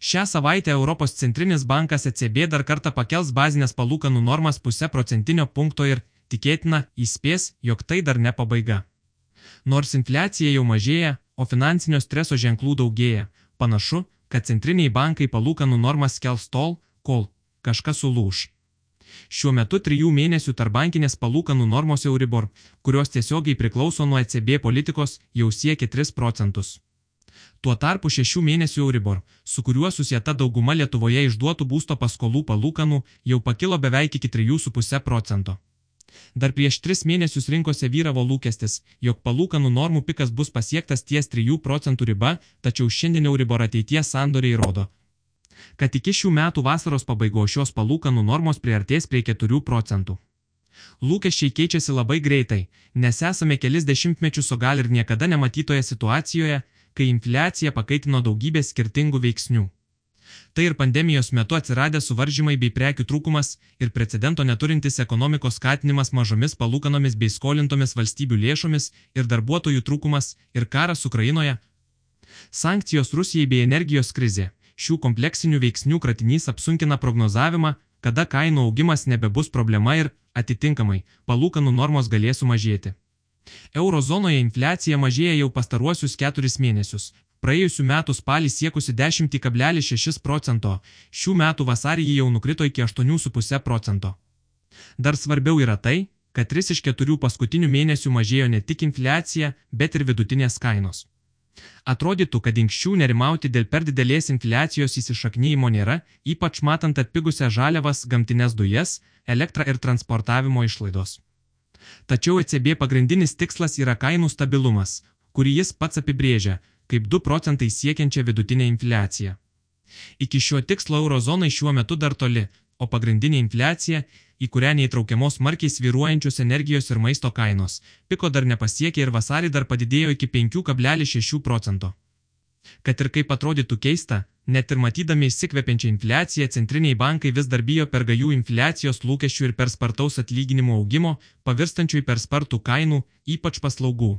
Šią savaitę Europos centrinis bankas ECB dar kartą pakels bazinės palūkanų normas pusę procentinio punkto ir, tikėtina, įspės, jog tai dar ne pabaiga. Nors infliacija jau mažėja, o finansinio streso ženklų daugėja, panašu, kad centriniai bankai palūkanų normas kels tol, kol kažkas sulūž. Šiuo metu trijų mėnesių tarbankinės palūkanų normos Euribor, kurios tiesiogiai priklauso nuo ECB politikos, jau siekia 3 procentus. Tuo tarpu šešių mėnesių Euribor, su kuriuo susieta dauguma Lietuvoje išduotų būsto paskolų palūkanų, jau pakilo beveik iki 3,5 procento. Dar prieš tris mėnesius rinkose vyravo lūkestis, jog palūkanų normų pikas bus pasiektas ties 3 procentų riba, tačiau šiandien Euribor ateities sandoriai rodo, kad iki šių metų vasaros pabaigos šios palūkanų normos priartės prie 4 procentų. Lūkesčiai keičiasi labai greitai, nes esame kelis dešimtmečius, o gal ir niekada nematytoje situacijoje, kai infliacija pakaitino daugybę skirtingų veiksnių. Tai ir pandemijos metu atsiradę suvaržymai bei prekių trūkumas ir precedento neturintis ekonomikos skatinimas mažomis palūkanomis bei skolintomis valstybių lėšomis ir darbuotojų trūkumas ir karas Ukrainoje. Sankcijos Rusijai bei energijos krizė. Šių kompleksinių veiksnių kratinys apsunkina prognozavimą, kada kainų augimas nebebus problema ir, atitinkamai, palūkanų normos galės sumažėti. Eurozonoje infliacija mažėja jau pastaruosius keturis mėnesius, praėjusiu metu spalį siekusi 10,6 procento, šių metų vasarį ji jau nukrito iki 8,5 procento. Dar svarbiau yra tai, kad 3 iš 4 paskutinių mėnesių mažėjo ne tik infliacija, bet ir vidutinės kainos. Atrodytų, kad inkščių nerimauti dėl per didelės infliacijos įsišaknyjimo nėra, ypač matant atpigusią žaliavas, gamtinės dujas, elektrą ir transportavimo išlaidos. Tačiau ECB pagrindinis tikslas yra kainų stabilumas, kurį jis pats apibrėžia, kaip 2 procentai siekiančią vidutinę infliaciją. Iki šio tikslo eurozonai šiuo metu dar toli, o pagrindinė infliacija, į kurią neįtraukiamos markiai sviruojančios energijos ir maisto kainos, piko dar nepasiekė ir vasarį dar padidėjo iki 5,6 procento. Kad ir kaip atrodytų keista, net ir matydami įsikvepiančią infliaciją, centriniai bankai vis dar bijo per gajų infliacijos lūkesčių ir per spartaus atlyginimo augimo, pavirstančių į per spartų kainų, ypač paslaugų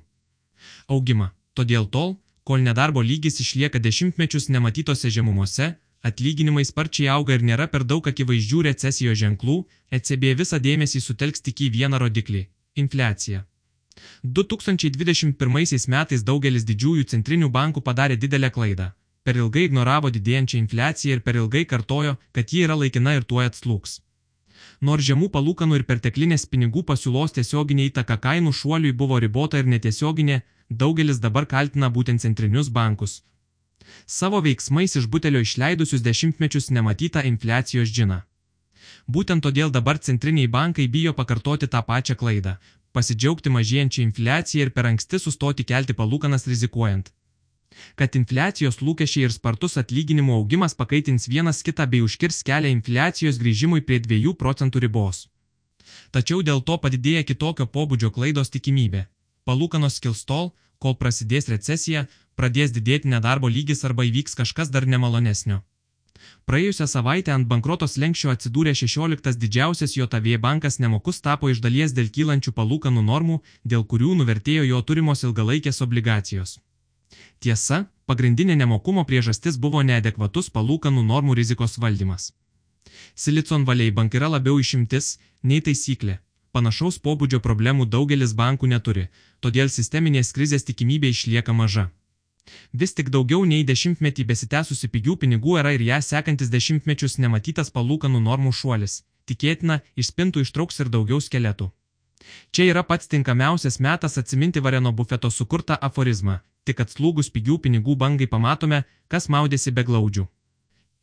augimą. Todėl tol, kol nedarbo lygis išlieka dešimtmečius nematytose žemumose, atlyginimai sparčiai auga ir nėra per daug akivaizdžių recesijos ženklų, ECB visą dėmesį sutelks tik į vieną rodiklį - infliaciją. 2021 metais daugelis didžiųjų centrinių bankų padarė didelę klaidą. Per ilgai ignoravo didėjančią infliaciją ir per ilgai kartojo, kad ji yra laikina ir tuoj atslūks. Nors žemų palūkanų ir perteklinės pinigų pasiūlos tiesioginė įtaka kainų šuoliui buvo ribota ir netiesioginė, daugelis dabar kaltina būtent centrinius bankus. Savo veiksmais iš butelio išleidusius dešimtmečius nematytą infliacijos džiną. Būtent todėl dabar centriniai bankai bijo pakartoti tą pačią klaidą - pasidžiaugti mažėjančią infliaciją ir per anksti sustoti kelti palūkanas rizikuojant. Kad infliacijos lūkesčiai ir spartus atlyginimų augimas pakaitins vienas kitą bei užkirs kelią infliacijos grįžimui prie 2 procentų ribos. Tačiau dėl to padidėja kitokio pobūdžio klaidos tikimybė palūkanos kils tol, kol prasidės recesija, pradės didėti nedarbo lygis arba įvyks kažkas dar nemalonesnio. Praėjusią savaitę ant bankrotos lenkščio atsidūrė 16 didžiausias JAV bankas nemokus tapo iš dalies dėl kylančių palūkanų normų, dėl kurių nuvertėjo jo turimos ilgalaikės obligacijos. Tiesa, pagrindinė nemokumo priežastis buvo neadekvatus palūkanų normų rizikos valdymas. Silicon Valley bank yra labiau išimtis nei taisyklė, Panašaus pobūdžio problemų daugelis bankų neturi, todėl sisteminės krizės tikimybė išlieka maža. Vis tik daugiau nei dešimtmetį besitęsusi pigių pinigų yra ir ją sekantis dešimtmečius nematytas palūkanų normų šuolis. Tikėtina, iš spintų ištrauks ir daugiau skeletų. Čia yra pats tinkamiausias metas atsiminti Vareno bufeto sukurtą aforizmą, tik atslūgus pigių pinigų bangai pamatome, kas maudėsi be glaudžių.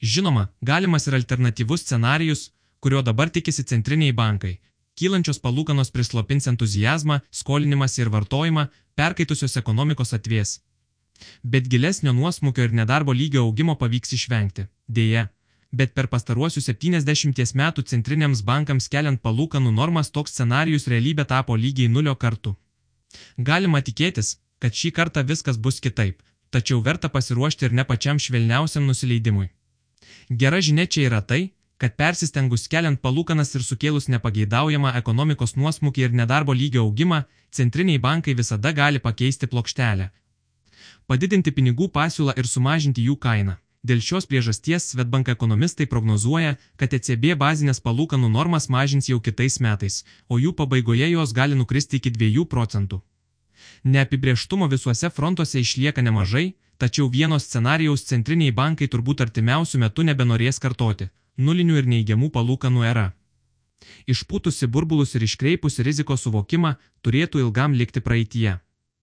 Žinoma, galimas ir alternatyvus scenarijus, kurio dabar tikisi centriniai bankai, Kylančios palūkanos prislopins entuzijazmą, skolinimas ir vartojimą, perkaitusios ekonomikos atvės. Bet gilesnio nuosmukio ir nedarbo lygio augimo pavyks išvengti. Deja, bet per pastaruosius 70 metų centriniams bankams keliant palūkanų normas toks scenarius realybė tapo lygiai nulio kartų. Galima tikėtis, kad šį kartą viskas bus kitaip, tačiau verta pasiruošti ir ne pačiam švelniausiam nusileidimui. Gera žinia čia yra tai, kad persistengus keliant palūkanas ir sukėlus nepageidaujamą ekonomikos nuosmukį ir nedarbo lygio augimą, centriniai bankai visada gali pakeisti plokštelę. Padidinti pinigų pasiūlą ir sumažinti jų kainą. Dėl šios priežasties Svetbank ekonomistai prognozuoja, kad ECB bazinės palūkanų normas mažins jau kitais metais, o jų pabaigoje jos gali nukristi iki 2 procentų. Neapibrieštumo visuose frontuose išlieka nemažai, tačiau vieno scenarijaus centriniai bankai turbūt artimiausių metų nebenorės kartoti - nulinių ir neigiamų palūkanų era. Išpūtusi burbulus ir iškreipusi rizikos suvokimą turėtų ilgam likti praeitie.